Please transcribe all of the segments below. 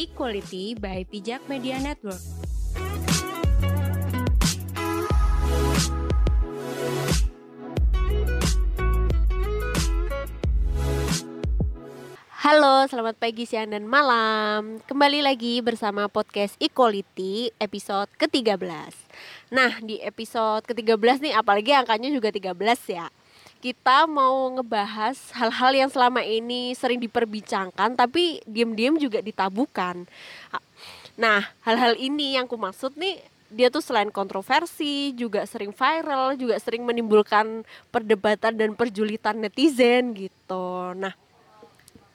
Equality by Pijak Media Network. Halo, selamat pagi, siang, dan malam. Kembali lagi bersama podcast Equality episode ke-13 Nah, di episode ke-13 nih, apalagi angkanya juga 13 ya Kita mau ngebahas hal-hal yang selama ini sering diperbincangkan Tapi diem-diem juga ditabukan Nah, hal-hal ini yang ku maksud nih dia tuh selain kontroversi juga sering viral juga sering menimbulkan perdebatan dan perjulitan netizen gitu. Nah,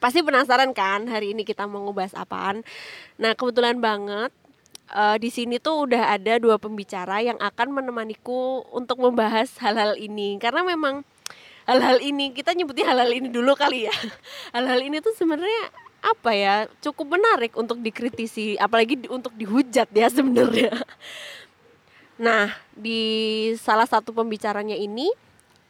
pasti penasaran kan hari ini kita mau ngebahas apaan. Nah, kebetulan banget uh, di sini tuh udah ada dua pembicara yang akan menemaniku untuk membahas hal-hal ini karena memang hal-hal ini. Kita nyebutnya hal-hal ini dulu kali ya. Hal-hal ini tuh sebenarnya apa ya? Cukup menarik untuk dikritisi apalagi di, untuk dihujat ya sebenarnya. Nah, di salah satu pembicaranya ini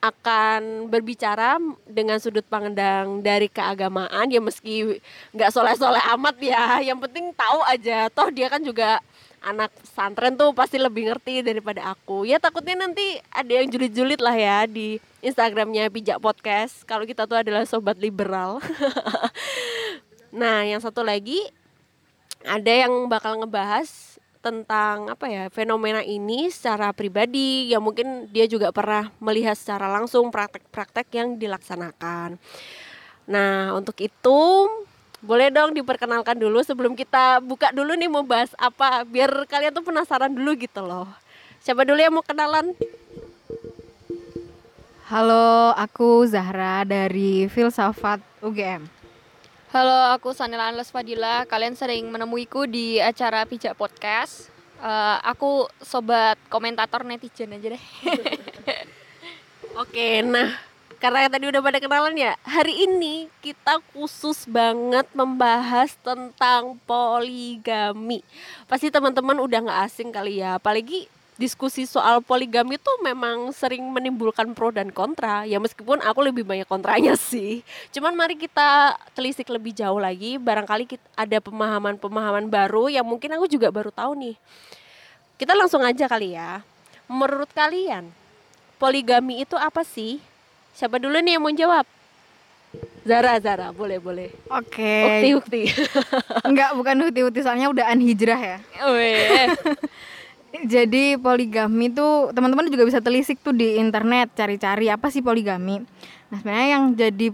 akan berbicara dengan sudut pandang dari keagamaan. Ya meski nggak soleh-soleh amat ya. Yang penting tahu aja. Toh dia kan juga anak santren tuh pasti lebih ngerti daripada aku. Ya takutnya nanti ada yang julid-julid lah ya di Instagramnya pijak podcast. Kalau kita tuh adalah sobat liberal. Nah yang satu lagi ada yang bakal ngebahas tentang apa ya fenomena ini secara pribadi. Ya mungkin dia juga pernah melihat secara langsung praktek-praktek yang dilaksanakan. Nah untuk itu boleh dong diperkenalkan dulu sebelum kita buka dulu nih mau bahas apa biar kalian tuh penasaran dulu gitu loh. Siapa dulu yang mau kenalan? Halo, aku Zahra dari Filsafat UGM. Halo, aku Sanila Anles Fadila. Kalian sering menemuiku di acara Pijak Podcast. Uh, aku sobat komentator netizen aja deh. Oke, nah karena tadi udah pada kenalan ya, hari ini kita khusus banget membahas tentang poligami. Pasti teman-teman udah nggak asing kali ya, apalagi diskusi soal poligami itu memang sering menimbulkan pro dan kontra. Ya meskipun aku lebih banyak kontranya sih. Cuman mari kita telisik lebih jauh lagi. Barangkali kita ada pemahaman-pemahaman baru yang mungkin aku juga baru tahu nih. Kita langsung aja kali ya. Menurut kalian, poligami itu apa sih? Siapa dulu nih yang mau jawab? Zara, Zara, boleh, boleh. Oke. Okay. Ukti, ukti. Enggak, bukan ukti, ukti. Soalnya udah an hijrah ya. Jadi poligami tuh teman-teman juga bisa telisik tuh di internet cari-cari apa sih poligami. Nah sebenarnya yang jadi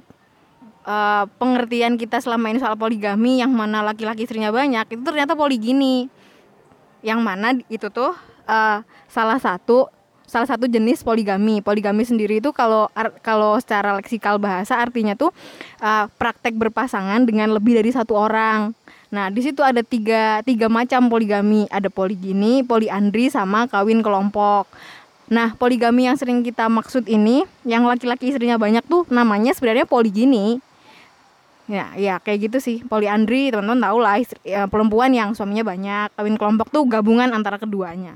uh, pengertian kita selama ini soal poligami yang mana laki-laki istrinya banyak itu ternyata poligini. Yang mana itu tuh uh, salah satu salah satu jenis poligami. Poligami sendiri itu kalau kalau secara leksikal bahasa artinya tuh uh, praktek berpasangan dengan lebih dari satu orang. Nah, di situ ada tiga, tiga macam poligami. Ada poligini, poliandri, sama kawin kelompok. Nah, poligami yang sering kita maksud ini, yang laki-laki istrinya banyak tuh namanya sebenarnya poligini. Ya, ya kayak gitu sih. Poliandri, teman-teman tahu lah, istri, ya, perempuan yang suaminya banyak. Kawin kelompok tuh gabungan antara keduanya.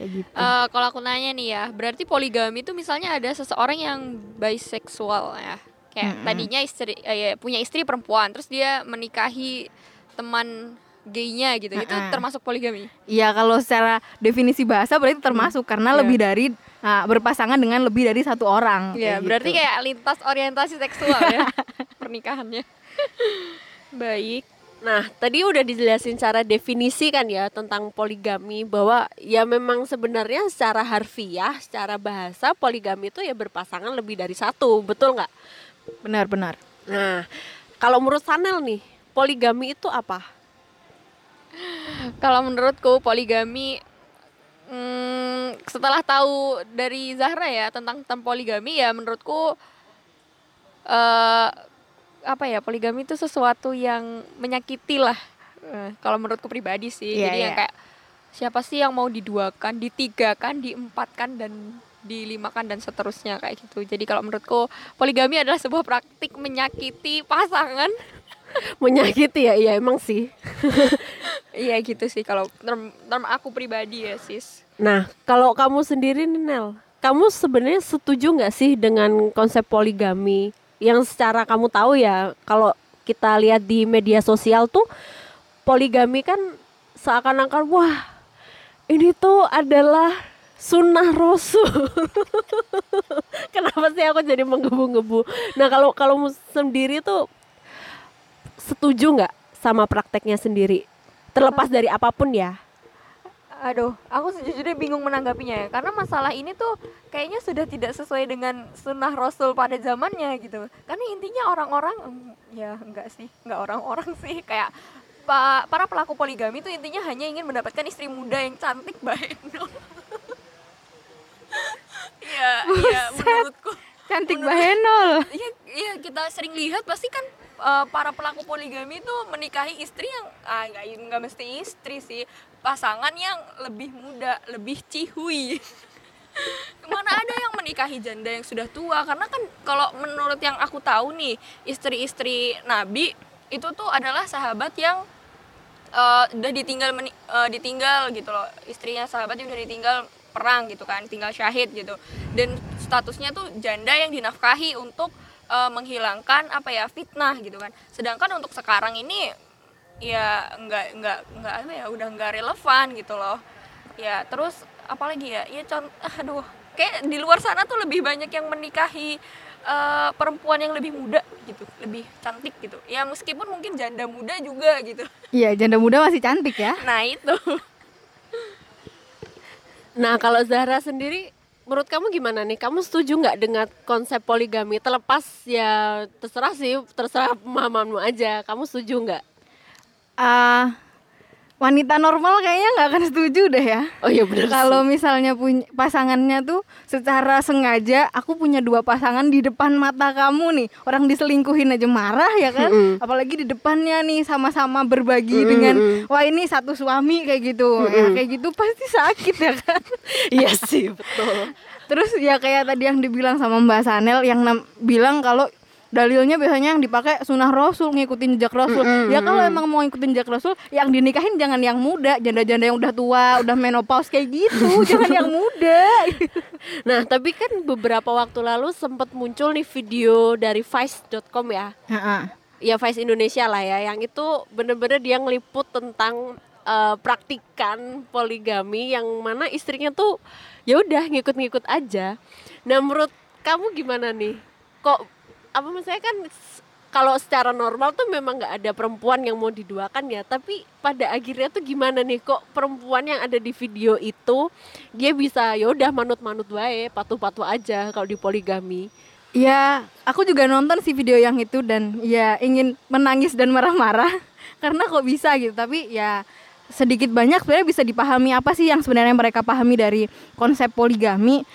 Kayak gitu. Uh, kalau aku nanya nih ya, berarti poligami itu misalnya ada seseorang yang biseksual ya. Kayak mm -hmm. tadinya istri uh, ya, punya istri perempuan, terus dia menikahi teman gaynya gitu uh -uh. itu termasuk poligami iya kalau secara definisi bahasa berarti termasuk hmm. karena yeah. lebih dari nah, berpasangan dengan lebih dari satu orang iya yeah, berarti gitu. kayak lintas orientasi seksual ya pernikahannya baik Nah, tadi udah dijelasin cara definisi kan ya tentang poligami bahwa ya memang sebenarnya secara harfiah, secara bahasa poligami itu ya berpasangan lebih dari satu, betul nggak? Benar-benar. Nah, kalau menurut Sanel nih, poligami itu apa? Kalau menurutku poligami hmm, setelah tahu dari Zahra ya tentang tentang poligami ya menurutku uh, apa ya poligami itu sesuatu yang menyakiti lah uh, kalau menurutku pribadi sih. Yeah, jadi yeah. yang kayak siapa sih yang mau diduakan ditigakan diempatkan dan dilimakan dan seterusnya kayak gitu. Jadi kalau menurutku poligami adalah sebuah praktik menyakiti pasangan. Menyakiti ya? Iya emang sih. Iya gitu sih. Kalau term, term aku pribadi ya sis. Nah kalau kamu sendiri nih Nel kamu sebenarnya setuju nggak sih dengan konsep poligami yang secara kamu tahu ya kalau kita lihat di media sosial tuh poligami kan seakan-akan wah ini tuh adalah sunnah rasul. Kenapa sih aku jadi menggebu-gebu? Nah kalau kalau sendiri tuh setuju nggak sama prakteknya sendiri? Terlepas dari apa pun ya. Aduh, aku sejujurnya bingung menanggapinya ya. Karena masalah ini tuh kayaknya sudah tidak sesuai dengan sunnah rasul pada zamannya gitu. Karena intinya orang-orang, ya enggak sih, enggak orang-orang sih. Kayak pa, para pelaku poligami tuh intinya hanya ingin mendapatkan istri muda yang cantik baik Iya, iya menurutku. Cantik Menurut- Bahenol. Iya, iya kita sering lihat pasti kan uh, para pelaku poligami itu menikahi istri yang ah nggak nggak mesti istri sih pasangan yang lebih muda, lebih cihui. Mana ada yang menikahi janda yang sudah tua? Karena kan kalau menurut yang aku tahu nih istri-istri Nabi itu tuh adalah sahabat yang uh, udah ditinggal uh, ditinggal gitu loh. Istrinya sahabatnya udah ditinggal perang gitu kan tinggal syahid gitu. Dan statusnya tuh janda yang dinafkahi untuk uh, menghilangkan apa ya fitnah gitu kan. Sedangkan untuk sekarang ini ya nggak nggak nggak apa ya udah nggak relevan gitu loh ya terus apalagi ya ya contoh aduh kayak di luar sana tuh lebih banyak yang menikahi uh, perempuan yang lebih muda gitu lebih cantik gitu ya meskipun mungkin janda muda juga gitu Iya, janda muda masih cantik ya. nah itu Nah kalau Zahra sendiri menurut kamu gimana nih? Kamu setuju nggak dengan konsep poligami? Terlepas ya terserah sih, terserah pemahamanmu aja. Kamu setuju nggak? Ah, wanita normal kayaknya nggak akan setuju deh ya. Oh iya benar. Kalau misalnya punya pasangannya tuh secara sengaja aku punya dua pasangan di depan mata kamu nih. Orang diselingkuhin aja marah ya kan? Mm-mm. Apalagi di depannya nih sama-sama berbagi Mm-mm, dengan mm-mm. wah ini satu suami kayak gitu. Ya Mm-mm. kayak gitu pasti sakit ya kan? iya sih betul. Terus ya kayak tadi yang dibilang sama Mbak Sanel yang bilang kalau dalilnya biasanya yang dipakai sunnah rasul ngikutin jejak rasul Mm-mm, ya kalau emang mau ngikutin jejak rasul yang dinikahin jangan yang muda janda-janda yang udah tua udah menopause kayak gitu jangan yang muda Nah tapi kan beberapa waktu lalu sempat muncul nih video dari Vice.com ya. Heeh. ya Vice Indonesia lah ya yang itu bener-bener dia ngeliput tentang eh, praktikan poligami yang mana istrinya tuh ya udah ngikut-ngikut aja. Nah menurut kamu gimana nih? Kok apa maksudnya kan kalau secara normal tuh memang nggak ada perempuan yang mau diduakan ya, tapi pada akhirnya tuh gimana nih kok perempuan yang ada di video itu dia bisa ya udah manut-manut wae, patuh-patuh aja kalau di poligami. ya aku juga nonton sih video yang itu dan ya ingin menangis dan marah-marah karena kok bisa gitu tapi ya sedikit banyak sebenarnya bisa dipahami apa sih yang sebenarnya mereka pahami dari konsep poligami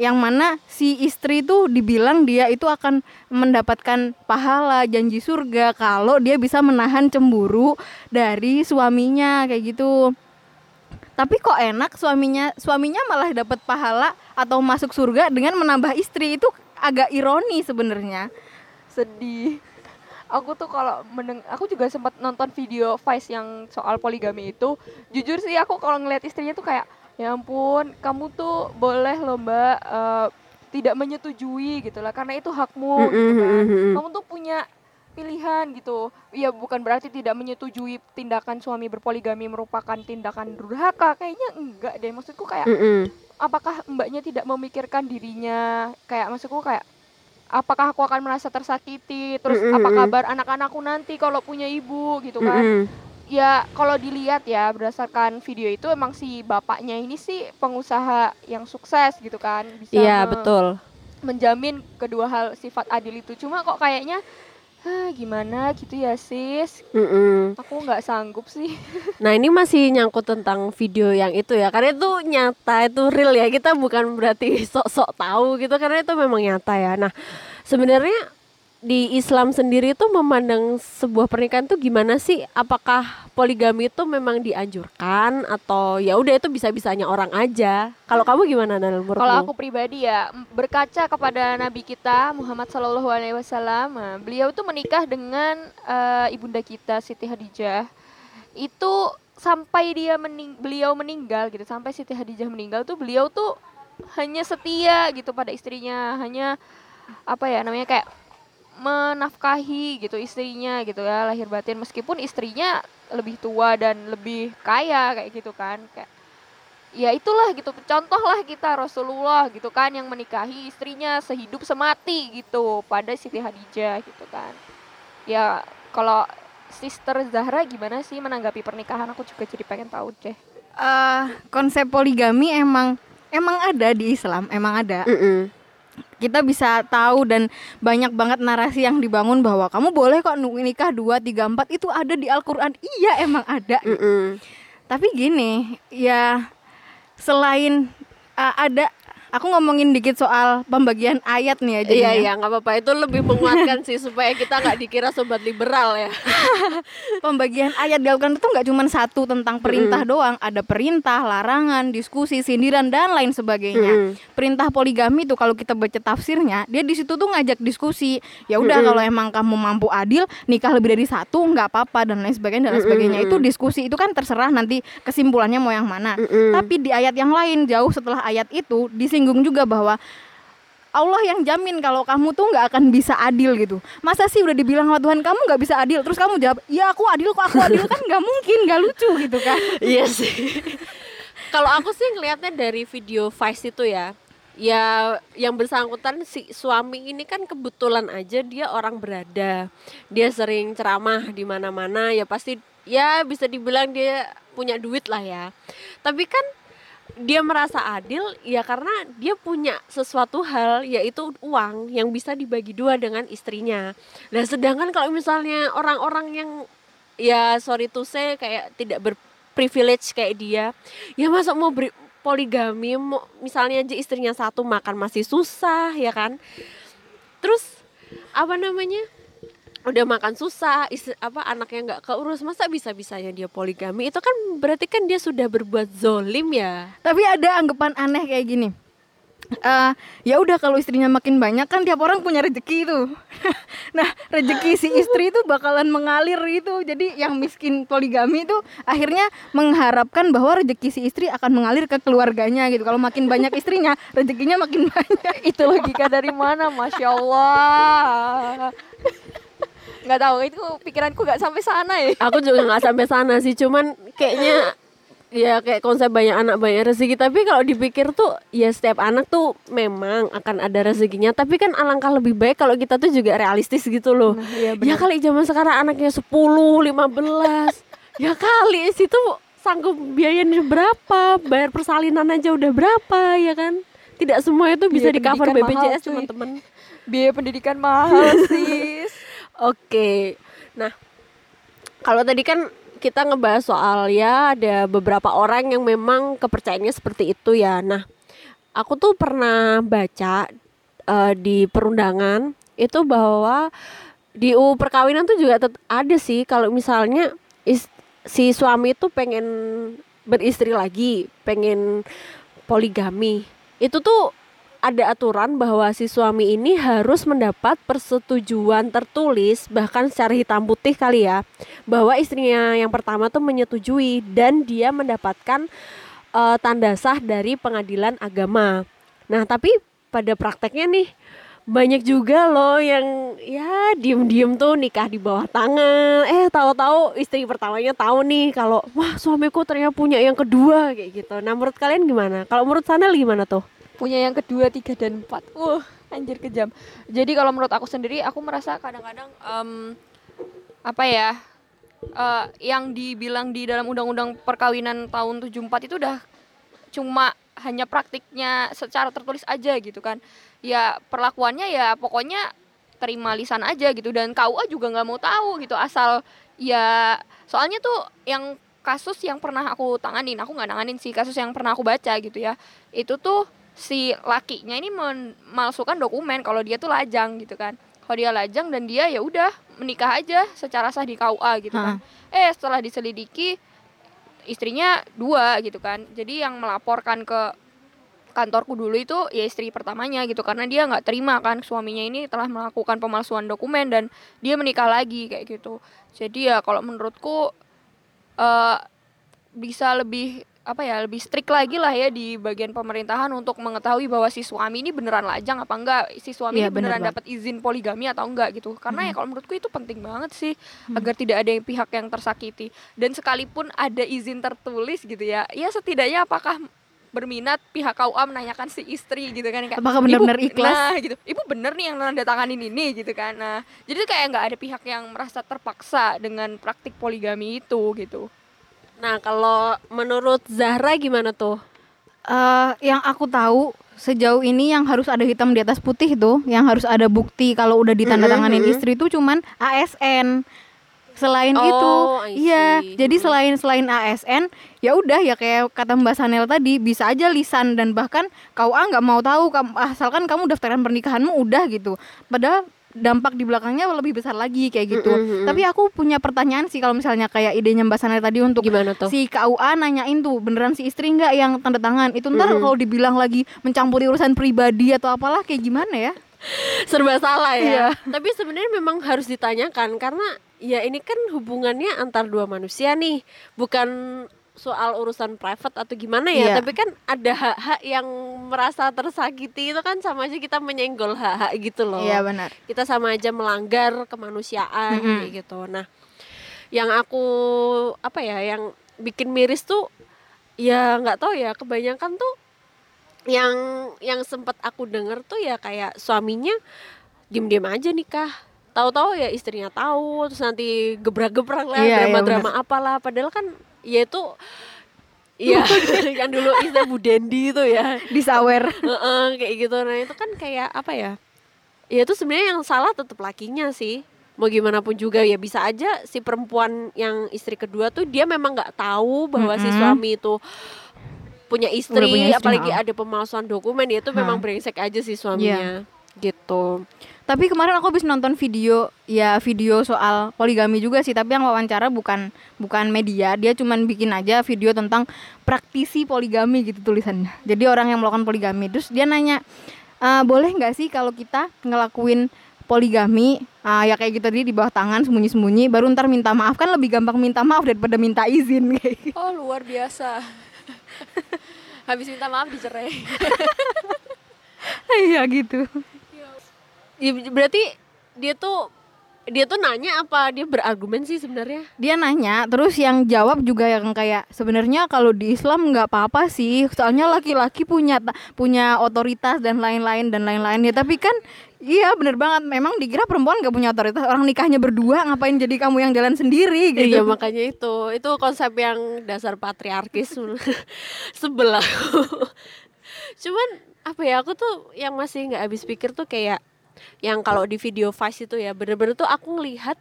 yang mana si istri itu dibilang dia itu akan mendapatkan pahala janji surga kalau dia bisa menahan cemburu dari suaminya kayak gitu. Tapi kok enak suaminya suaminya malah dapat pahala atau masuk surga dengan menambah istri? Itu agak ironi sebenarnya. Sedih. Aku tuh kalau meneng aku juga sempat nonton video Vice yang soal poligami itu. Jujur sih aku kalau ngeliat istrinya tuh kayak ya ampun kamu tuh boleh loh mbak eh, tidak menyetujui gitu lah karena itu hakmu gitu kan. kamu tuh punya pilihan gitu. Ya bukan berarti tidak menyetujui tindakan suami berpoligami merupakan tindakan durhaka kayaknya enggak deh. Maksudku kayak apakah mbaknya tidak memikirkan dirinya? Kayak maksudku kayak apakah aku akan merasa tersakiti? Terus apa kabar anak-anakku nanti kalau punya ibu gitu kan. Ya kalau dilihat ya berdasarkan video itu emang si bapaknya ini sih pengusaha yang sukses gitu kan bisa Iya me- betul. menjamin kedua hal sifat adil itu. Cuma kok kayaknya Hah, gimana gitu ya sis? Mm-mm. aku nggak sanggup sih. Nah ini masih nyangkut tentang video yang itu ya Karena itu nyata, itu real ya. Kita bukan berarti sok-sok tahu gitu Karena itu memang nyata ya. Nah sebenarnya di Islam sendiri tuh memandang sebuah pernikahan tuh gimana sih? Apakah poligami itu memang dianjurkan atau ya udah itu bisa-bisanya orang aja? Kalau kamu gimana menurutmu? Kalau aku pribadi ya berkaca kepada Nabi kita Muhammad Shallallahu Alaihi Wasallam, eh, beliau tuh menikah dengan eh, ibunda kita Siti Hadijah. Itu sampai dia mening beliau meninggal gitu, sampai Siti Hadijah meninggal tuh beliau tuh hanya setia gitu pada istrinya, hanya apa ya namanya kayak menafkahi gitu istrinya gitu ya lahir batin. Meskipun istrinya lebih tua dan lebih kaya kayak gitu kan. Kayak ya itulah gitu. Contohlah kita Rasulullah gitu kan yang menikahi istrinya sehidup semati gitu pada Siti Hadijah gitu kan. Ya kalau Sister Zahra gimana sih menanggapi pernikahan? Aku juga jadi pengen tahu deh. Eh, konsep poligami emang emang ada di Islam, emang ada. Mm-mm. Kita bisa tahu dan banyak banget narasi yang dibangun bahwa kamu boleh kok nikah 2 3 4 itu ada di Al-Qur'an. Iya, emang ada. Mm-mm. Tapi gini, ya selain uh, ada aku ngomongin dikit soal pembagian ayat nih ya Iya jadinya. iya nggak apa-apa itu lebih menguatkan sih supaya kita nggak dikira sobat liberal ya. Pembagian ayat di Al-Qur'an itu nggak cuma satu tentang perintah doang, ada perintah, larangan, diskusi, sindiran dan lain sebagainya. Mm-mm. Perintah poligami tuh kalau kita baca tafsirnya, dia di situ tuh ngajak diskusi. Ya udah kalau emang kamu mampu adil, nikah lebih dari satu nggak apa-apa dan lain sebagainya dan lain sebagainya. Itu diskusi itu kan terserah nanti kesimpulannya mau yang mana. Tapi di ayat yang lain jauh setelah ayat itu disinggung juga bahwa Allah yang jamin kalau kamu tuh nggak akan bisa adil gitu. Masa sih udah dibilang sama Tuhan kamu nggak bisa adil, terus kamu jawab, ya aku adil kok aku adil kan nggak mungkin, nggak lucu gitu kan? Iya sih. Kalau aku sih ngelihatnya dari video Vice itu ya, ya yang bersangkutan si suami ini kan kebetulan aja dia orang berada, dia sering ceramah di mana-mana, ya pasti ya bisa dibilang dia punya duit lah ya. Tapi kan dia merasa adil ya karena dia punya sesuatu hal yaitu uang yang bisa dibagi dua dengan istrinya. Nah sedangkan kalau misalnya orang-orang yang ya sorry to say kayak tidak berprivilege kayak dia ya masuk mau beri poligami mau misalnya aja istrinya satu makan masih susah ya kan terus apa namanya udah makan susah istri, apa anaknya nggak keurus masa bisa bisanya dia poligami itu kan berarti kan dia sudah berbuat zolim ya Tapi ada anggapan aneh kayak gini. Eh ya udah kalau istrinya makin banyak kan tiap orang punya rezeki itu. nah rezeki si istri itu bakalan mengalir itu. Jadi yang miskin poligami itu akhirnya mengharapkan bahwa rezeki si istri akan mengalir ke keluarganya gitu. Kalau makin banyak istrinya rezekinya makin banyak. itu logika dari mana masya Allah nggak tahu itu pikiranku nggak sampai sana ya. Aku juga nggak sampai sana sih cuman kayaknya ya kayak konsep banyak anak banyak rezeki. Tapi kalau dipikir tuh ya setiap anak tuh memang akan ada rezekinya. Tapi kan alangkah lebih baik kalau kita tuh juga realistis gitu loh. Iya ya kali zaman sekarang anaknya 10, 15 ya kali situ sanggup biayanya berapa? Bayar persalinan aja udah berapa ya kan? Tidak semua itu bisa Biaya di cover pendidikan mahal, BPJS cuy. teman-teman. Biaya pendidikan mahal sis Oke. Nah, kalau tadi kan kita ngebahas soal ya ada beberapa orang yang memang kepercayaannya seperti itu ya. Nah, aku tuh pernah baca eh, di perundangan itu bahwa di UU perkawinan tuh juga ada sih kalau misalnya is- si suami itu pengen beristri lagi, pengen poligami. Itu tuh ada aturan bahwa si suami ini harus mendapat persetujuan tertulis bahkan secara hitam putih kali ya bahwa istrinya yang pertama tuh menyetujui dan dia mendapatkan eh, tanda sah dari pengadilan agama. Nah, tapi pada prakteknya nih banyak juga loh yang ya diem-diem tuh nikah di bawah tangan. Eh tahu-tahu istri pertamanya tahu nih kalau wah suamiku ternyata punya yang kedua kayak gitu. Nah, menurut kalian gimana? Kalau menurut sana gimana tuh? Punya yang kedua tiga dan empat. Wah anjir kejam. Jadi kalau menurut aku sendiri aku merasa kadang-kadang em, apa ya eh, yang dibilang di dalam undang-undang perkawinan tahun 74 itu udah cuma hanya praktiknya secara tertulis aja gitu kan. Ya perlakuannya ya pokoknya terima lisan aja gitu. Dan KUA juga nggak mau tahu gitu asal ya soalnya tuh yang kasus yang pernah aku tanganin aku nggak nanganin sih kasus yang pernah aku baca gitu ya itu tuh si lakinya ini memalsukan dokumen kalau dia tuh lajang gitu kan. Kalau dia lajang dan dia ya udah menikah aja secara sah di KUA gitu kan. Eh setelah diselidiki istrinya dua gitu kan. Jadi yang melaporkan ke kantorku dulu itu ya istri pertamanya gitu karena dia nggak terima kan suaminya ini telah melakukan pemalsuan dokumen dan dia menikah lagi kayak gitu. Jadi ya kalau menurutku eh bisa lebih apa ya lebih strict lagi lah ya di bagian pemerintahan untuk mengetahui bahwa si suami ini beneran lajang apa enggak. Si suami Iya, ini beneran bener dapat izin poligami atau enggak gitu. Karena ya Mhm. kalau menurutku itu penting banget sih Hmm. agar tidak ada yang pihak yang tersakiti. Dan sekalipun ada izin tertulis gitu ya ya setidaknya apakah berminat pihak KUA menanyakan si istri gitu kan kayak Apakah benar-benar "Ibu, ikhlas?" nah gitu. Ibu bener nih yang nanda tanganin ini gitu kan. Nah jadi kayak nggak ada pihak yang merasa terpaksa dengan praktik poligami itu gitu Nah, kalau menurut Zahra gimana tuh? Eh, yang aku tahu sejauh ini yang harus ada hitam di atas putih tuh, yang harus ada bukti kalau udah ditandatanganin Mhm, mhm. istri itu cuman ASN. Selain Oh, itu, iya. Jadi selain selain ASN, ya udah ya kayak kata Mbak Sanel tadi bisa aja lisan dan bahkan KUA nggak mau tahu asalkan kamu daftaran pernikahanmu udah gitu. Padahal dampak di belakangnya lebih besar lagi kayak gitu. Mhm, mhm. Tapi aku punya pertanyaan sih kalau misalnya kayak idenya Mbak Sanel tadi untuk Gimana tuh? si KUA nanyain tuh beneran si istri nggak yang tanda tangan itu ntar Mm-mm. kalau dibilang lagi mencampuri urusan pribadi atau apalah kayak gimana ya serba salah ya. Iya. Tapi sebenarnya memang harus ditanyakan karena ya ini kan hubungannya antar dua manusia nih, bukan soal urusan private atau gimana ya, Iya. tapi kan ada hak-hak yang merasa tersakiti itu kan sama aja kita menyenggol hak-hak gitu loh. iya benar Kita sama aja melanggar kemanusiaan Mm-mm. kayak gitu. Nah, yang aku apa ya, yang bikin miris tuh ya nggak tahu ya, kebanyakan tuh yang yang sempat aku denger tuh ya kayak suaminya diem-diem aja nikah tahu-tahu ya istrinya tahu terus nanti gebrak-gebrak lah Iya, iya, drama-drama apalah padahal kan ya itu Iya, yang dulu istilah Bu Dendi itu ya. Disawer. Heeh, kayak gitu. Nah itu kan kayak apa ya? Ya itu sebenarnya yang salah tetap lakinya sih. Mau gimana pun juga ya bisa aja si perempuan yang istri kedua tuh dia memang nggak tahu bahwa si Mm-mm. suami itu punya istri, Udah punya istri, apalagi ha. ada pemalsuan dokumen ya itu memang brengsek aja sih suaminya. Gitu tapi kemarin aku habis nonton video ya video soal poligami juga sih. Tapi yang wawancara bukan bukan media. Dia cuman bikin aja video tentang praktisi poligami gitu tulisannya. Jadi orang yang melakukan poligami. Terus dia nanya "Eh, boleh nggak sih kalau kita ngelakuin poligami? Ah, ya kayak gitu tadi di bawah tangan sembunyi-sembunyi. Baru ntar minta maaf. Kan lebih gampang minta maaf daripada minta izin kayak gitu. oh luar biasa. Habis minta maaf dicerai. Iya gitu ya, berarti dia tuh dia tuh nanya apa? Dia berargumen sih sebenarnya. Dia nanya terus yang jawab juga yang kayak sebenarnya kalau di Islam nggak apa-apa sih soalnya laki-laki punya punya otoritas dan lain-lain dan lain-lain ya tapi kan iya bener banget. Memang dikira perempuan nggak punya otoritas. Orang nikahnya berdua ngapain jadi kamu yang jalan sendiri gitu. Iya makanya itu. Itu konsep yang dasar patriarkis sebelah. Cuman apa ya aku tuh yang masih nggak habis pikir tuh kayak yang kalau di video Vice itu ya bener-bener tuh aku ngelihat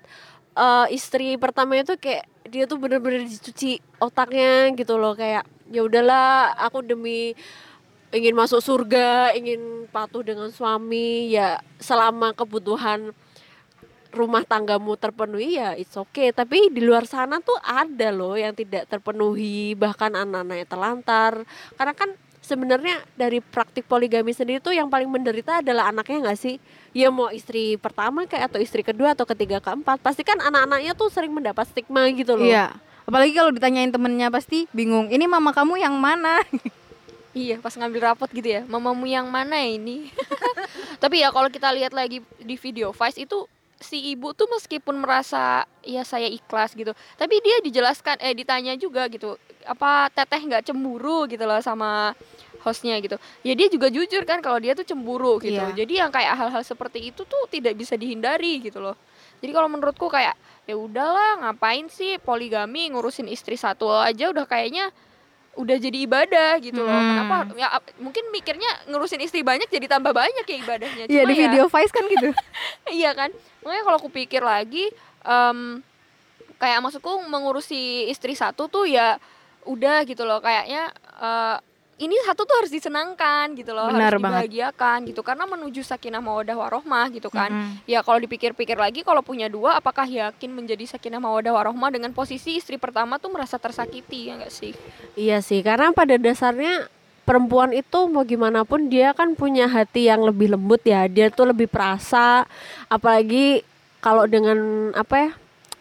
eh, istri pertama itu kayak dia tuh bener-bener dicuci otaknya gitu loh kayak ya udahlah aku demi ingin masuk surga ingin patuh dengan suami ya selama kebutuhan rumah tanggamu terpenuhi ya it's okay. Tapi di luar sana tuh ada loh yang tidak terpenuhi bahkan anak-anaknya terlantar. Karena kan sebenarnya dari praktik poligami sendiri tuh yang paling menderita adalah anaknya nggak sih? Ya mau istri pertama kayak atau istri kedua atau ketiga keempat. Pasti kan anak-anaknya tuh sering mendapat stigma gitu loh. Iya. Apalagi kalau ditanyain temennya pasti bingung ini mama kamu yang mana? Iya, pas ngambil rapot gitu ya. Mamamu yang mana ini? Tapi ya kalau kita lihat lagi di video Vice itu si ibu tuh meskipun merasa ya saya ikhlas gitu, tapi dia dijelaskan eh ditanya juga gitu, apa teteh nggak cemburu gitu loh sama hostnya gitu. Ya dia juga jujur kan kalau dia tuh cemburu gitu. Iya. Jadi yang kayak hal-hal seperti itu tuh tidak bisa dihindari gitu loh. Jadi kalau menurutku kayak ya udahlah ngapain sih poligami ngurusin istri satu aja udah kayaknya udah jadi ibadah gitu loh. Hmm. Kenapa ya mungkin mikirnya ngurusin istri banyak jadi tambah banyak ya ibadahnya. iya di ya- video Vice kan gitu iya kan makanya kalau aku pikir lagi em, kayak maksudku mengurusi istri satu tuh ya udah gitu loh kayaknya eh, ini satu tuh harus disenangkan gitu loh Benar harus banget. dibahagiakan gitu karena menuju sakinah mawadah warohmah gitu kan Mm-mm. ya kalau dipikir-pikir lagi kalau punya dua apakah yakin menjadi sakinah mawadah warohmah dengan posisi istri pertama tuh merasa tersakiti ya enggak sih Iya sih, karena pada dasarnya perempuan itu mau gimana pun dia kan punya hati yang lebih lembut ya. Dia tuh lebih perasa, apalagi kalau dengan apa ya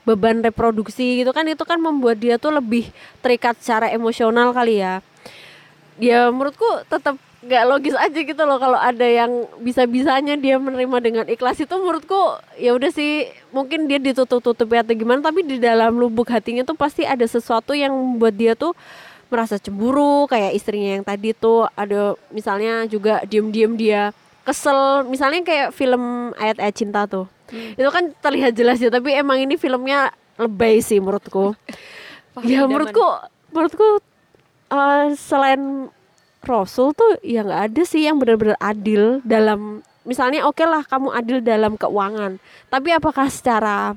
beban reproduksi gitu kan itu kan membuat dia tuh lebih terikat secara emosional kali ya ya menurutku tetap nggak logis aja gitu loh kalau ada yang bisa-bisanya dia menerima dengan ikhlas. Itu menurutku ya udah sih mungkin dia ditutup-tutupi atau gimana tapi di dalam lubuk hatinya tuh pasti ada sesuatu yang membuat dia tuh merasa cemburu kayak istrinya yang tadi tuh ada misalnya juga diem-diem dia kesel. Misalnya kayak film ayat-ayat cinta tuh. Hmm. itu kan terlihat jelas ya tapi emang ini filmnya lebay sih menurutku. Ya menurutku menurutku uh, selain Rasul tuh ya nggak ada sih yang benar-benar adil dalam misalnya oke okay lah kamu adil dalam keuangan tapi apakah secara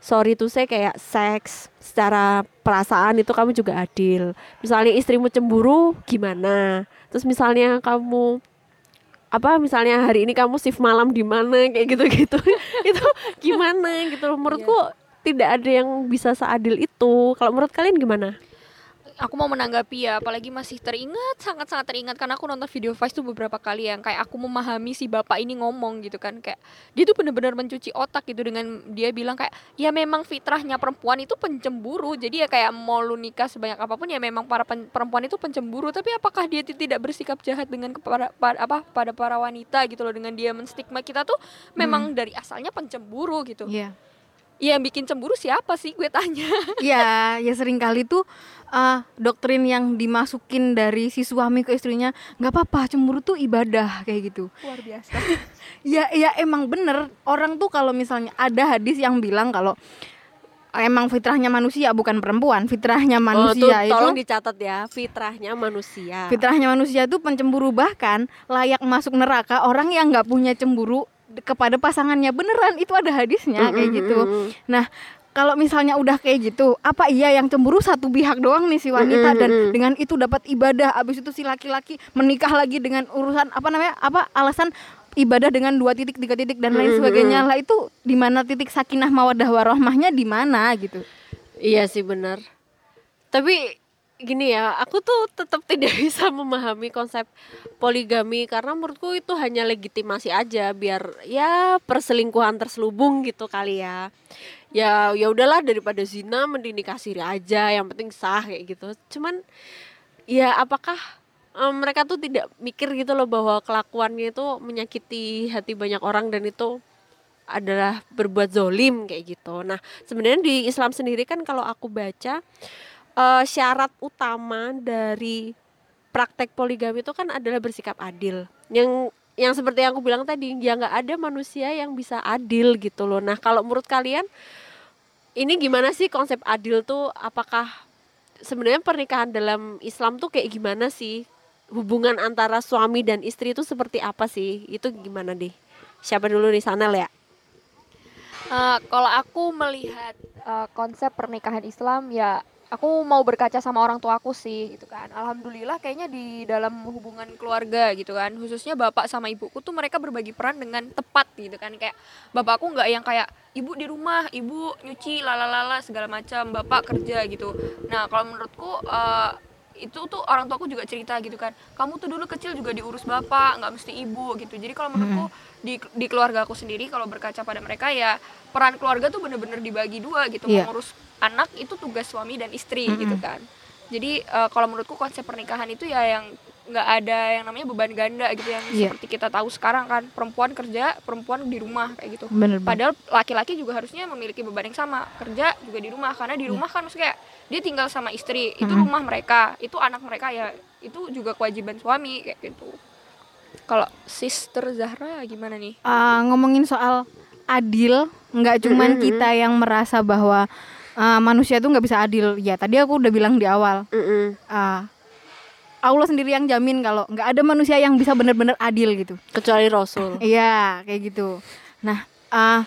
sorry tuh saya kayak seks secara perasaan itu kamu juga adil. Misalnya istrimu cemburu gimana? Terus misalnya kamu apa misalnya hari ini kamu shift malam di mana kayak gitu-gitu. Itu gimana gitu? Menurutku yeah. tidak ada yang bisa seadil itu. Kalau menurut kalian gimana aku mau menanggapi ya apalagi masih teringat sangat-sangat teringat karena aku nonton video Vice tuh beberapa kali yang kayak aku memahami si bapak ini ngomong gitu kan kayak dia tuh bener-bener mencuci otak gitu dengan dia bilang kayak ya memang fitrahnya perempuan itu pencemburu. Jadi ya kayak mau lu nikah sebanyak apa pun ya memang para perempuan itu pencemburu. Tapi apakah dia tidak bersikap jahat dengan kepada apa pada para wanita gitu loh dengan dia menstigma kita tuh memang hmm. dari asalnya pencemburu gitu. Yeah Iya yang bikin cemburu siapa sih gue tanya. Iya ya sering kali tuh uh, doktrin yang dimasukin dari si suami ke istrinya nggak apa-apa cemburu tuh ibadah kayak gitu. Luar biasa. Ya ya emang bener orang tuh kalau misalnya ada hadis yang bilang kalau emang fitrahnya manusia bukan perempuan fitrahnya manusia oh, tuh, itu tolong dicatat ya fitrahnya manusia. Fitrahnya manusia itu pencemburu bahkan layak masuk neraka orang yang nggak punya cemburu kepada pasangannya. Beneran itu ada hadisnya kayak gitu. nah kalau misalnya udah kayak gitu, apa iya yang cemburu? Satu pihak doang nih si wanita dan dengan itu dapat ibadah, abis itu si laki-laki menikah lagi dengan urusan apa namanya apa alasan ibadah dengan dua titik tiga titik dan lain sebagainya. lah itu di mana titik sakinah mawadah warohmahnya di mana gitu? Iya sih benar. Tapi gini ya, aku tuh tetap tidak bisa memahami konsep poligami karena menurutku itu hanya legitimasi aja biar ya perselingkuhan terselubung gitu kali ya. Ya ya udahlah daripada zina mending nikah siri aja, yang penting sah kayak gitu. Cuman ya apakah um, mereka tuh tidak mikir gitu loh bahwa kelakuannya itu menyakiti hati banyak orang dan itu adalah berbuat zolim kayak gitu. Nah sebenarnya di Islam sendiri kan kalau aku baca uh, syarat utama dari praktek poligami itu kan adalah bersikap adil. Yang yang seperti yang aku bilang tadi, ya nggak ada manusia yang bisa adil gitu loh. Nah kalau menurut kalian ini gimana sih konsep adil tuh? Apakah sebenarnya pernikahan dalam Islam tuh kayak gimana sih? Hubungan antara suami dan istri itu seperti apa sih? Itu gimana deh? Siapa dulu nih sana ya? Uh, kalau aku melihat uh, konsep pernikahan Islam ya aku mau berkaca sama orang tua aku sih gitu kan. Alhamdulillah kayaknya di dalam hubungan keluarga gitu kan. Khususnya bapak sama ibuku tuh mereka berbagi peran dengan tepat gitu kan. Kayak bapakku nggak yang kayak ibu di rumah ibu nyuci lalalala segala macam bapak kerja gitu. Nah kalau menurutku uh, itu tuh orang tuaku juga cerita gitu kan. Kamu tuh dulu kecil juga diurus bapak nggak mesti ibu gitu. Jadi kalau menurutku hmm. Di di keluarga aku sendiri kalau berkaca pada mereka ya peran keluarga tuh bener-bener dibagi dua gitu yeah. mengurus anak itu tugas suami dan istri hmm. gitu kan jadi uh, kalau menurutku konsep pernikahan itu ya yang nggak ada yang namanya beban ganda gitu yang yeah. seperti kita tahu sekarang kan perempuan kerja perempuan di rumah kayak gitu Bener, padahal laki-laki juga harusnya memiliki beban yang sama kerja juga di rumah karena di iya. rumah yeah. kan maksudnya dia tinggal sama istri itu mm-hmm. rumah mereka itu anak mereka ya itu juga kewajiban suami kayak gitu kalau sister Zahra gimana nih? Uh, ngomongin soal adil nggak cuman mm-hmm. kita yang merasa bahwa uh, manusia itu nggak bisa adil. Ya tadi aku udah bilang di awal. Mm-hmm. uh, Allah sendiri yang jamin kalau nggak ada manusia yang bisa benar-benar adil gitu. Kecuali Rasul. Iya kayak gitu. Nah uh,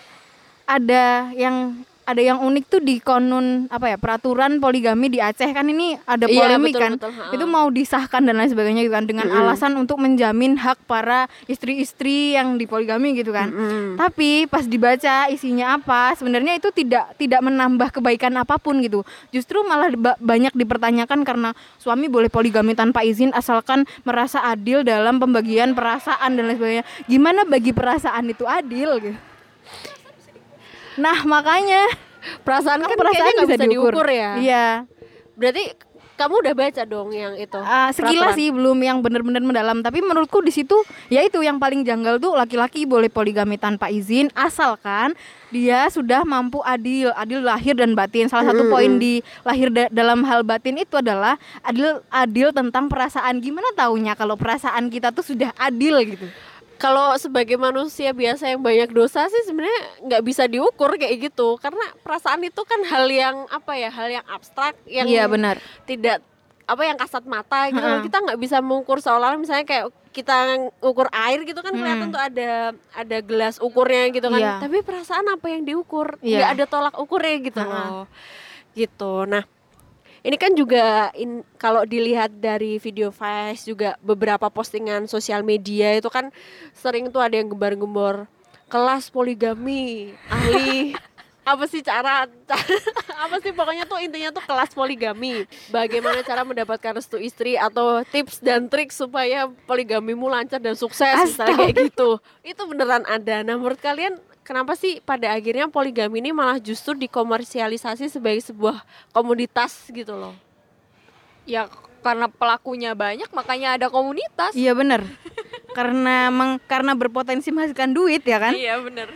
ada yang ada yang unik tuh di konun apa ya peraturan poligami di Aceh kan ini ada iya, polemik iya, betul, kan? betul, itu mau disahkan dan lain sebagainya gitu kan dengan mm -hmm. alasan untuk menjamin hak para istri-istri yang di poligami gitu kan. Mm -hmm. tapi pas dibaca isinya apa sebenarnya itu tidak tidak menambah kebaikan apa pun gitu. Justru malah ba banyak dipertanyakan karena suami boleh poligami tanpa izin asalkan merasa adil dalam pembagian perasaan dan lain sebagainya. Gimana bagi perasaan itu adil gitu Nah makanya Perasaan kan perasaan kayaknya nggak bisa bisa diukur. diukur ya. Iya. Berarti kamu udah baca dong yang itu. Ah, sekilas peraturan? sih belum yang benar-benar mendalam tapi menurutku di situ ya itu yang paling janggal tuh laki-laki boleh poligami tanpa izin asalkan dia sudah mampu adil adil lahir dan batin salah satu poin di lahir da- dalam hal batin itu adalah adil adil tentang perasaan gimana taunya kalau perasaan kita tuh sudah adil gitu Kalau sebagai manusia biasa yang banyak dosa sih sebenarnya nggak bisa diukur kayak gitu karena perasaan itu kan hal yang apa ya hal yang abstrak yang iya benar tidak apa yang kasat mata gitu. Ha-ha. kita nggak bisa mengukur seolah-olah misalnya kayak kita ukur air gitu kan kelihatan Hmm. tuh ada ada gelas ukurnya gitu kan Iya. tapi perasaan apa yang diukur Iya. nggak ada tolak ukurnya gitu loh gitu nah ini kan juga in- kalau dilihat dari video Vice juga beberapa postingan sosial media itu kan sering tuh ada yang gembar-gembor kelas poligami ahli. Apa sih cara, cara apa sih? Pokoknya tuh intinya tuh kelas poligami. Bagaimana cara mendapatkan restu istri atau tips dan trik supaya poligamimu lancar dan sukses misalnya kayak gitu. Itu beneran ada. Nah menurut kalian kenapa sih pada akhirnya poligami ini malah justru dikomersialisasi sebagai sebuah komoditas gitu loh Ya karena pelakunya banyak makanya ada komunitas. iya benar karena meng- karena berpotensi menghasilkan duit ya kan Iya bener.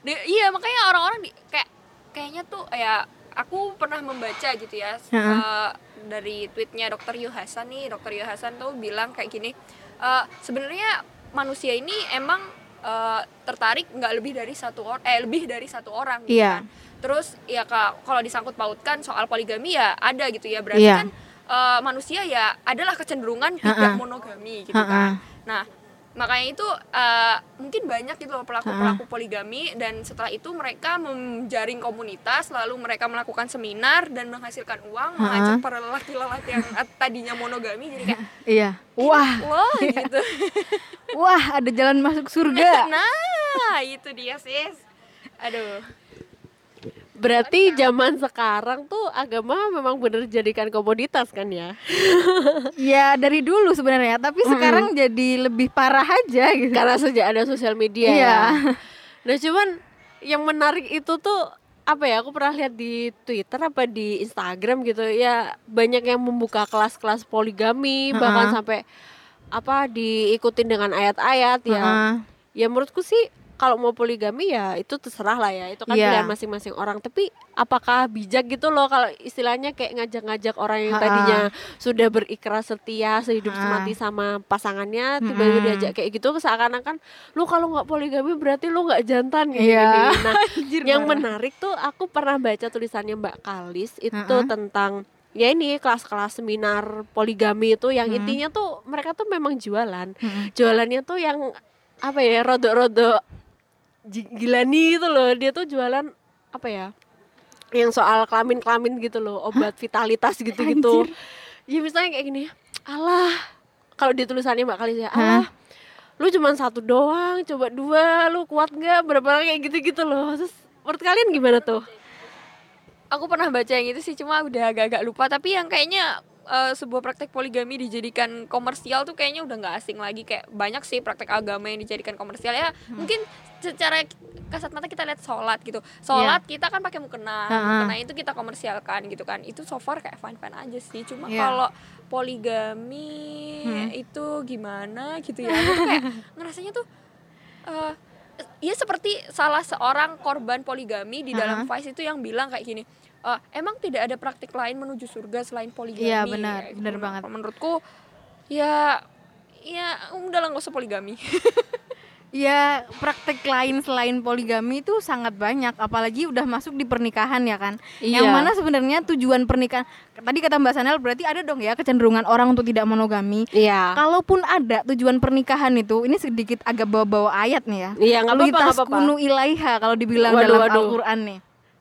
Di- iya makanya orang-orang di, kayak kayaknya tuh ya aku pernah membaca gitu ya Heeh. eh, dari tweetnya dokter Yu Hasan nih dokter Yu Hasan tuh bilang kayak gini eh, sebenarnya manusia ini emang eh, tertarik nggak lebih dari satu orang eh lebih dari satu orang gitu Iya. kan. terus ya kak kalau disangkut pautkan soal poligami ya ada gitu ya berarti Iya. kan eh, manusia ya adalah kecenderungan tidak Ha-ha. monogami gitu Ha-ha. kan nah makanya itu eh, mungkin banyak gitu loh pelaku pelaku poligami dan setelah itu mereka menjaring komunitas lalu mereka melakukan seminar dan menghasilkan uang mengajak para lelaki-lelaki yang tadinya monogami jadi kayak iya wah wah gitu wah ada jalan masuk surga nah itu dia sis aduh berarti zaman sekarang tuh agama memang bener jadikan komoditas kan ya Ya dari dulu sebenarnya, tapi sekarang jadi lebih parah aja gitu. karena sejak ada sosial media Iya. ya. Nah cuman yang menarik itu tuh apa ya? Aku pernah lihat di Twitter apa di Instagram gitu ya banyak yang membuka kelas-kelas poligami Ha-ha. bahkan sampai apa diikutin dengan ayat-ayat ya. Heeh. Ya menurutku sih kalau mau poligami ya itu terserah lah ya itu kan Iya. pilihan masing-masing orang tapi apakah bijak gitu loh kalau istilahnya kayak ngajak-ngajak orang yang tadinya sudah berikrar setia sehidup Ha-ha. semati sama pasangannya tiba-tiba diajak kayak gitu seakan-akan lu kalau nggak poligami berarti lu nggak jantan kayak Iya. gini nah Anjir, yang menarik tuh aku pernah baca tulisannya Mbak Kalis itu Ha-ha. tentang ya ini kelas-kelas seminar poligami itu yang Hmm. intinya tuh mereka tuh memang jualan. Mm-mm. jualannya tuh yang apa ya rodok-rodok ji- gilani gitu loh. Dia tuh jualan apa ya yang soal kelamin-kelamin gitu loh obat vitalitas gitu-gitu. Ya misalnya kayak gini Allah kalau di tulisannya mbak Kalis ya Allah lu cuman satu doang coba dua lu kuat nggak? Berapa kayak gitu-gitu loh. Terus menurut kalian gimana tuh aku pernah baca yang itu sih cuma udah agak-agak lupa. Tapi yang kayaknya eh, sebuah praktek poligami dijadikan komersial tuh kayaknya udah nggak asing lagi. Kayak banyak sih praktek agama yang dijadikan komersial. Ya mungkin secara kasat mata kita lihat sholat gitu. Sholat kita kan pakai mukena. Ha-ha. mukena itu kita komersialkan gitu kan. Itu so far kayak fine fine aja sih. Cuma Iya. kalau poligami Hmm. itu gimana gitu ya. Aku tuh kayak ngerasanya tuh eh ya seperti salah seorang korban poligami di dalam Vice itu yang bilang kayak gini "Eh, emang tidak ada praktik lain menuju surga selain poligami? Iya, benar, Kayak benar banget. menurutku ya ya udah lah nggak usah poligami Ya praktek lain selain poligami itu sangat banyak, apalagi udah masuk di pernikahan ya kan. Yang Iya. mana sebenarnya tujuan pernikahan tadi kata Mbak Sanel berarti ada dong ya kecenderungan orang untuk tidak monogami. iya Kalaupun ada tujuan pernikahan itu, ini sedikit agak bawa-bawa ayat nih ya. iya nggak apa-apa nggak Litas apa-apa kunu ilaiha kalau dibilang Waduh, dalam. Al-Qur'an nih.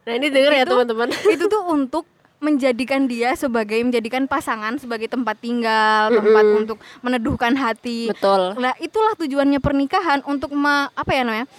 nah ini denger ya teman-teman itu tuh untuk menjadikan dia sebagai menjadikan pasangan sebagai tempat tinggal, tempat Mm-mm. untuk meneduhkan hati. betul Lah itulah tujuannya pernikahan untuk me- apa ya namanya?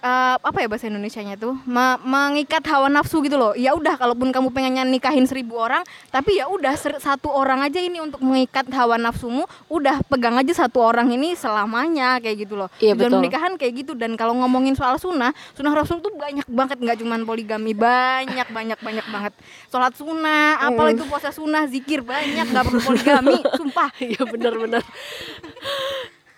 Eh, apa ya bahasa Indonesianya tuh? Me- mengikat hawa nafsu gitu loh. Ya udah kalaupun kamu pengennya nikahin seribu orang tapi ya udah satu orang aja ini untuk mengikat hawa nafsumu udah pegang aja satu orang ini selamanya kayak gitu loh. Iya, betul. pernikahan kayak gitu. Dan kalau ngomongin soal sunnah sunnah rasul tuh banyak banget. Nggak cuman poligami banyak banyak banyak banget. Sholat sunnah Hmm. apalagi itu puasa sunnah zikir banyak. Nggak perlu poligami sumpah. Iya benar-benar.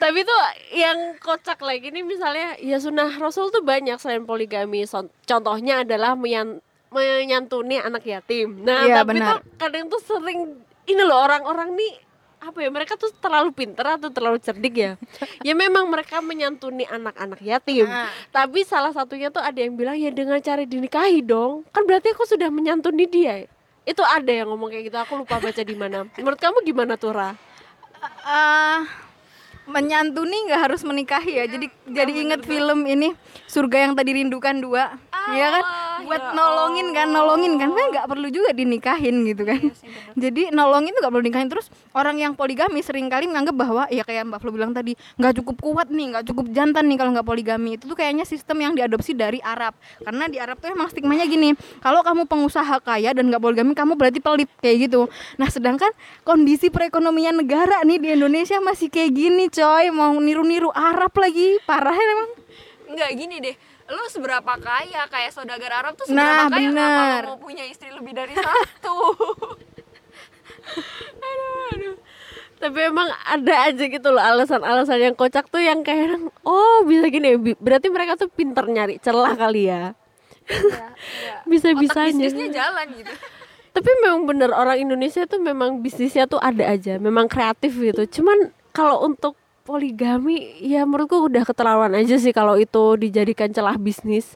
Tapi tuh yang kocak lagi nih misalnya ya sunnah Rasul tuh banyak selain poligami. Contohnya adalah menyan- menyantuni anak yatim. Nah, Iya, tapi benar. tuh kadang tuh sering ini loh orang-orang nih apa ya mereka tuh terlalu pinter atau terlalu cerdik ya ya memang mereka menyantuni anak-anak yatim Nah. tapi salah satunya tuh ada yang bilang ya dengan cara dinikahi dong kan berarti aku sudah menyantuni dia itu ada yang ngomong kayak gitu aku lupa baca di mana menurut kamu gimana tuh Ra? Menyantuni nggak harus menikahi ya. Jadi jadi inget film ini surga yang tadi rindukan dua. Ya kan? buat nolongin kan nolongin kan. Kan nggak perlu juga dinikahin gitu kan. Jadi nolongin tuh nggak perlu dinikahin. Terus orang yang poligami sering kali menganggap bahwa ya kayak mbak Flo bilang tadi nggak cukup kuat nih nggak cukup jantan nih kalau nggak poligami. Itu tuh kayaknya sistem yang diadopsi dari Arab. Karena di Arab tuh emang stigmanya gini kalau kamu pengusaha kaya dan nggak poligami kamu berarti pelit kayak gitu. Nah sedangkan kondisi perekonomian negara nih di Indonesia masih kayak gini coy mau niru-niru Arab lagi parah ya emang Enggak gini deh lu seberapa kaya kayak saudagar Arab tuh Nah, seberapa kaya bener. kenapa mau punya istri lebih dari satu Tapi emang ada aja gitu loh alasan-alasan yang kocak tuh yang kayak oh bisa gini ya, berarti mereka tuh pinter nyari celah kali ya. Iya, iya. Bisa-bisanya. Otak bisnisnya jalan gitu Tapi memang bener orang Indonesia tuh memang bisnisnya tuh ada aja, memang kreatif gitu. Cuman kalau untuk poligami ya menurutku udah keterlaluan aja sih kalau itu dijadikan celah bisnis.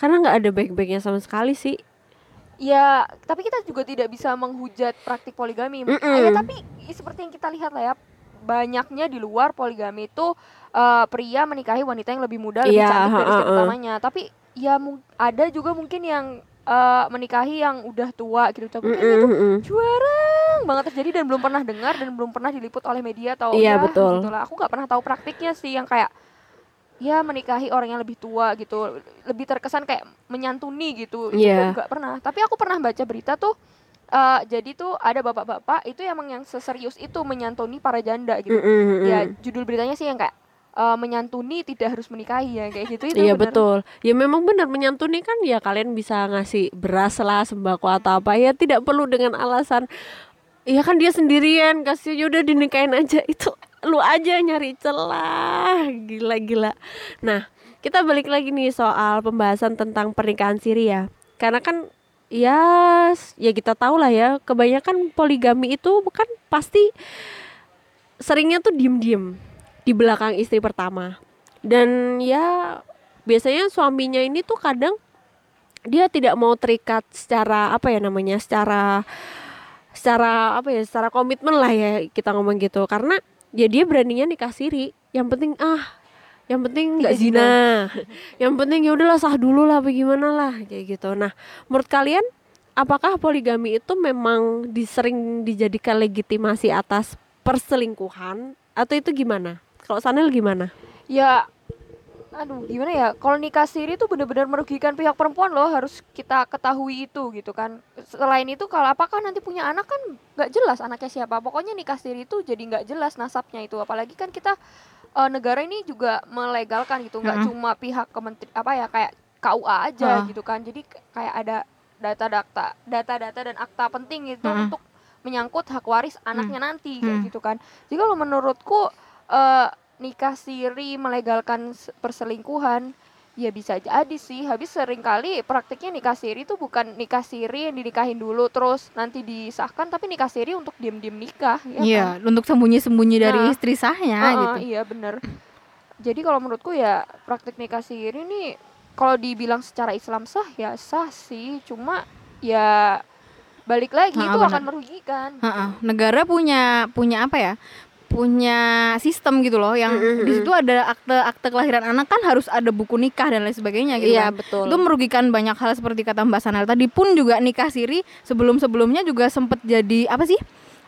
Karena nggak ada baik-baiknya sama sekali sih. Ya, tapi kita juga tidak bisa menghujat praktik poligami. Mm-mm. Ya, tapi seperti yang kita lihat lah ya, banyaknya di luar poligami itu eh, pria menikahi wanita yang lebih muda, lebih Iya, cantik dari istri ha-ha. utamanya. Tapi ya ada juga mungkin yang eh, menikahi yang udah tua gitu. Tapi kayaknya itu Mm-mm-mm. Jarang banget terjadi dan belum pernah dengar dan belum pernah diliput oleh media atau Iya, ya, betul. gitulah. Aku nggak pernah tahu praktiknya sih yang kayak ya menikahi orang yang lebih tua gitu lebih terkesan kayak menyantuni gitu itu Iya. nggak pernah tapi aku pernah baca berita tuh eh, jadi tuh ada bapak-bapak itu emang yang seserius itu menyantuni para janda gitu Mm-mm-mm. ya judul beritanya sih yang kayak eh, menyantuni tidak harus menikahi ya kayak gitu itu Iya bener. betul. Ya memang benar menyantuni kan ya kalian bisa ngasih beras lah sembako atau apa ya tidak perlu dengan alasan Iya kan dia sendirian kasih yaudah dinikahin aja itu lu aja nyari celah gila-gila. Nah kita balik lagi nih soal pembahasan tentang pernikahan siri ya. Karena kan ya ya kita tahu lah ya kebanyakan poligami itu bukan pasti seringnya tuh diem-diem di belakang istri pertama dan ya biasanya suaminya ini tuh kadang dia tidak mau terikat secara apa ya namanya secara secara apa ya secara komitmen lah ya kita ngomong gitu. Karena ya dia beraninya nikah siri. Yang penting ah yang penting nggak Tidak zina. zina yang penting ya udahlah sah dulu lah bagaimana lah kayak gitu. Nah menurut kalian apakah poligami itu memang disering dijadikan legitimasi atas perselingkuhan? Atau itu gimana? Kalau Sanel gimana? Ya aduh gimana ya kalau nikah siri itu benar-benar merugikan pihak perempuan loh harus kita ketahui itu gitu kan selain itu kalau apakah nanti punya anak kan nggak jelas anaknya siapa pokoknya nikah siri itu jadi nggak jelas nasabnya itu apalagi kan kita eh, negara ini juga melegalkan gitu nggak Mm-mm. cuma pihak kementeri apa ya kayak KUA aja Ah. gitu kan jadi kayak ada data-data data-data dan akta penting itu Mm-mm. untuk menyangkut hak waris anaknya nanti kayak Mm. gitu kan jadi kalau menurutku eh, nikah siri melegalkan perselingkuhan ya bisa jadi sih habis sering kali praktiknya nikah siri itu bukan nikah siri yang dinikahin dulu terus nanti disahkan tapi nikah siri untuk diam-diam nikah ya Iya, kan? untuk sembunyi-sembunyi dari Nah. istri sahnya Ah, ah, gitu. iya bener jadi kalau menurutku ya praktik nikah siri ini kalau dibilang secara Islam sah ya sah sih cuma ya balik lagi Ah, itu benar. akan merugikan Heeh, negara punya punya apa ya? Punya sistem gitu loh yang Mm-mm. di situ ada akte akte kelahiran anak kan harus ada buku nikah dan lain sebagainya gitu iya kan. betul Itu merugikan banyak hal seperti kata Mbak Sanel tadi pun juga nikah siri sebelum-sebelumnya juga sempet jadi apa sih?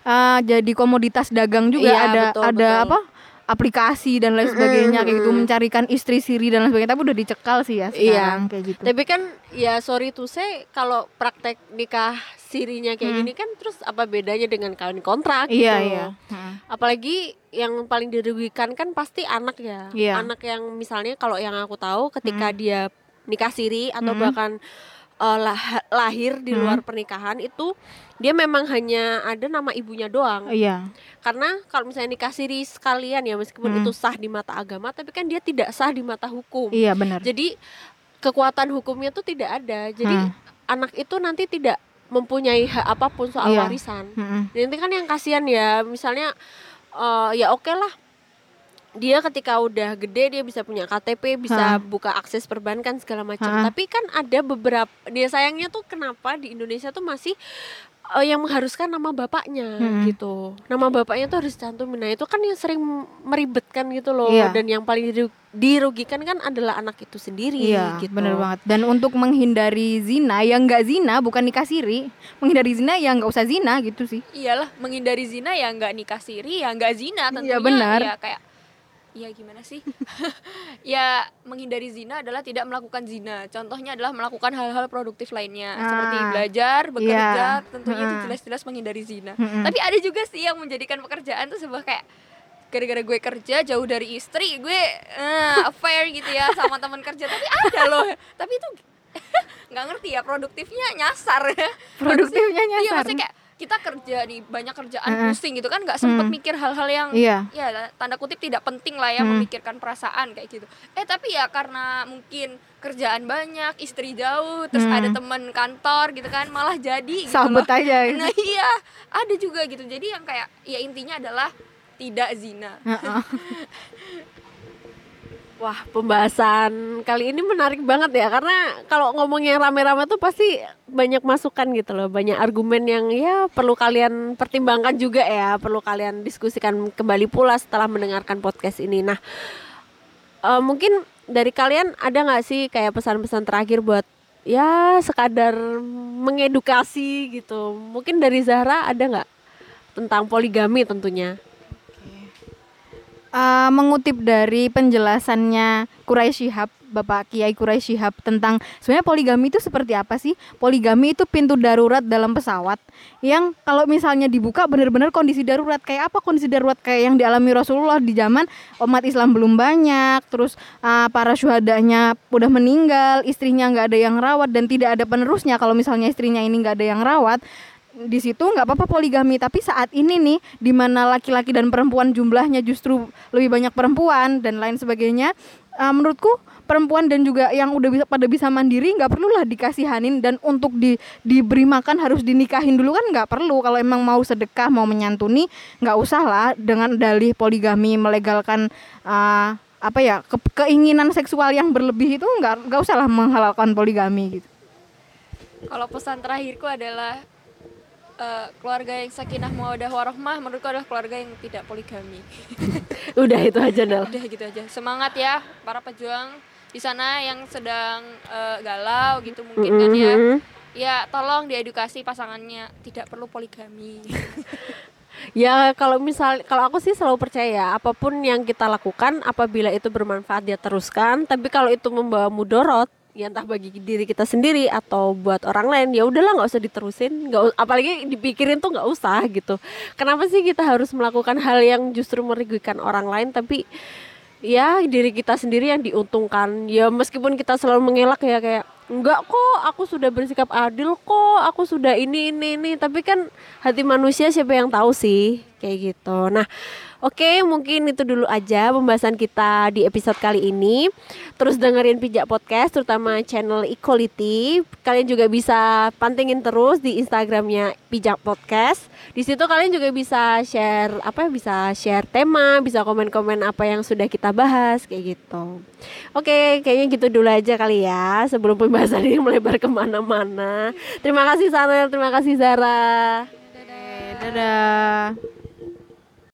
Eh, jadi komoditas dagang juga Iya, ada betul, ada betul. apa? aplikasi dan lain sebagainya kayak gitu mencarikan istri siri dan lain sebagainya tapi udah dicekal sih ya sekarang Iya. kayak gitu Tapi kan ya sorry to say kalau praktek nikah sirinya kayak Hmm. gini kan terus apa bedanya dengan kawin kontrak iya gitu. iya Heeh. Apalagi yang paling dirugikan kan pasti anak ya. Iya. Anak yang misalnya kalau yang aku tahu ketika Hmm. dia nikah siri atau Hmm. bahkan eh, lah- lahir di Hmm. luar pernikahan itu dia memang hanya ada nama ibunya doang. iya Karena kalau misalnya nikah siri sekalian ya meskipun Hmm. itu sah di mata agama tapi kan dia tidak sah di mata hukum. iya benar Jadi kekuatan hukumnya tuh tidak ada. Jadi Hmm. anak itu nanti tidak mempunyai hak apa pun soal Iya. warisan. Heeh. Nanti kan yang kasihan ya, misalnya eh, ya oke lah. Dia ketika udah gede dia bisa punya KTP, bisa Hah. buka akses perbankan segala macam. Tapi kan ada beberapa dia sayangnya tuh kenapa di Indonesia tuh masih eh, yang mengharuskan nama bapaknya Hmm. gitu. Nama bapaknya tuh harus cantumin. Nah, itu kan yang sering meribetkan gitu loh. Iya. Dan yang paling diru- dirugikan kan adalah anak itu sendiri Iya, gitu. bener banget. Dan untuk menghindari zina, yang nggak zina bukan nikah siri. Menghindari zina ya nggak usah zina gitu sih. Iyalah, menghindari zina ya nggak nikah siri, ya nggak zina tentunya. Iya, benar. Ya kayak ya gimana sih? ya menghindari zina adalah tidak melakukan zina. Contohnya adalah melakukan hal-hal produktif lainnya seperti Ah, belajar, bekerja, iya. tentunya itu Mm-mm. jelas-jelas menghindari zina. Mm-mm. Tapi ada juga sih yang menjadikan pekerjaan tuh sebuah kayak gara-gara gue kerja jauh dari istri, gue eh, affair gitu ya sama teman kerja. Tapi ada loh. Tapi itu nggak ngerti ya produktifnya nyasar. Produktifnya Iya nyasar. maksudnya kayak kita kerja nih banyak kerjaan Heeh. pusing gitu kan nggak sempet Hmm. mikir hal-hal yang Iya. ya tanda kutip tidak penting lah ya Hmm. memikirkan perasaan kayak gitu. Eh tapi ya karena mungkin kerjaan banyak, istri jauh, terus Hmm. ada teman kantor gitu kan malah jadi gitu Sabut loh. aja. Nah iya ada juga gitu. Jadi yang kayak ya intinya adalah tidak zina. Heeh. Wah, pembahasan kali ini menarik banget ya karena kalau ngomongnya rame-rame tuh pasti banyak masukan gitu loh, banyak argumen yang ya perlu kalian pertimbangkan juga ya, perlu kalian diskusikan kembali pula setelah mendengarkan podcast ini. Nah, eh, mungkin dari kalian ada nggak sih kayak pesan-pesan terakhir buat ya sekadar mengedukasi gitu? Mungkin dari Zahra ada nggak tentang poligami tentunya? Eh, mengutip dari penjelasannya Quraisy Shihab, Bapak Kiai Quraisy Shihab tentang sebenarnya poligami itu seperti apa sih? Poligami itu pintu darurat dalam pesawat yang kalau misalnya dibuka benar-benar kondisi darurat. Kayak apa kondisi darurat? Kayak yang dialami Rasulullah di zaman umat Islam belum banyak, terus eh, para syuhadanya udah meninggal, istrinya nggak ada yang rawat dan tidak ada penerusnya. Kalau misalnya istrinya ini nggak ada yang rawat di situ nggak apa-apa poligami tapi saat ini nih di mana laki-laki dan perempuan jumlahnya justru lebih banyak perempuan dan lain sebagainya eh, menurutku perempuan dan juga yang udah bisa pada bisa mandiri nggak perlulah dikasihanin dan untuk di diberi makan harus dinikahin dulu kan nggak perlu. Kalau emang mau sedekah mau menyantuni nggak usah lah dengan dalih poligami melegalkan eh, apa ya ke- keinginan seksual yang berlebih itu nggak nggak usah lah menghalalkan poligami gitu. Kalau pesan terakhirku adalah eh, keluarga yang sakinah mawadah warohmah menurutku adalah keluarga yang tidak poligami. Udah itu aja Nel. Udah gitu aja. Semangat ya para pejuang di sana yang sedang eh, galau gitu mungkin kan ya. Mhm. Ya tolong diedukasi pasangannya tidak perlu poligami. Ya kalau misal kalau aku sih selalu percaya ya, apa pun yang kita lakukan apabila itu bermanfaat dia teruskan tapi kalau itu membawa mudorot ya entah bagi diri kita sendiri atau buat orang lain ya udahlah nggak usah diterusin. Nggak apalagi dipikirin tuh nggak usah gitu. Kenapa sih kita harus melakukan hal yang justru merugikan orang lain tapi ya diri kita sendiri yang diuntungkan? Ya meskipun kita selalu mengelak ya kayak enggak kok aku sudah bersikap adil kok aku sudah ini ini ini. Tapi kan hati manusia siapa yang tahu sih kayak gitu. Nah oke mungkin itu dulu aja pembahasan kita di episode kali ini. Terus dengerin pijak podcast terutama channel equality. Kalian juga bisa pantengin terus di instagramnya pijak podcast. Di situ kalian juga bisa share apa bisa share tema bisa komen-komen apa yang sudah kita bahas kayak gitu. Oke kayaknya gitu dulu aja kali ya sebelum pembahasan ini melebar ke mana-mana. Terima kasih Sanel terima kasih Zara. Dadah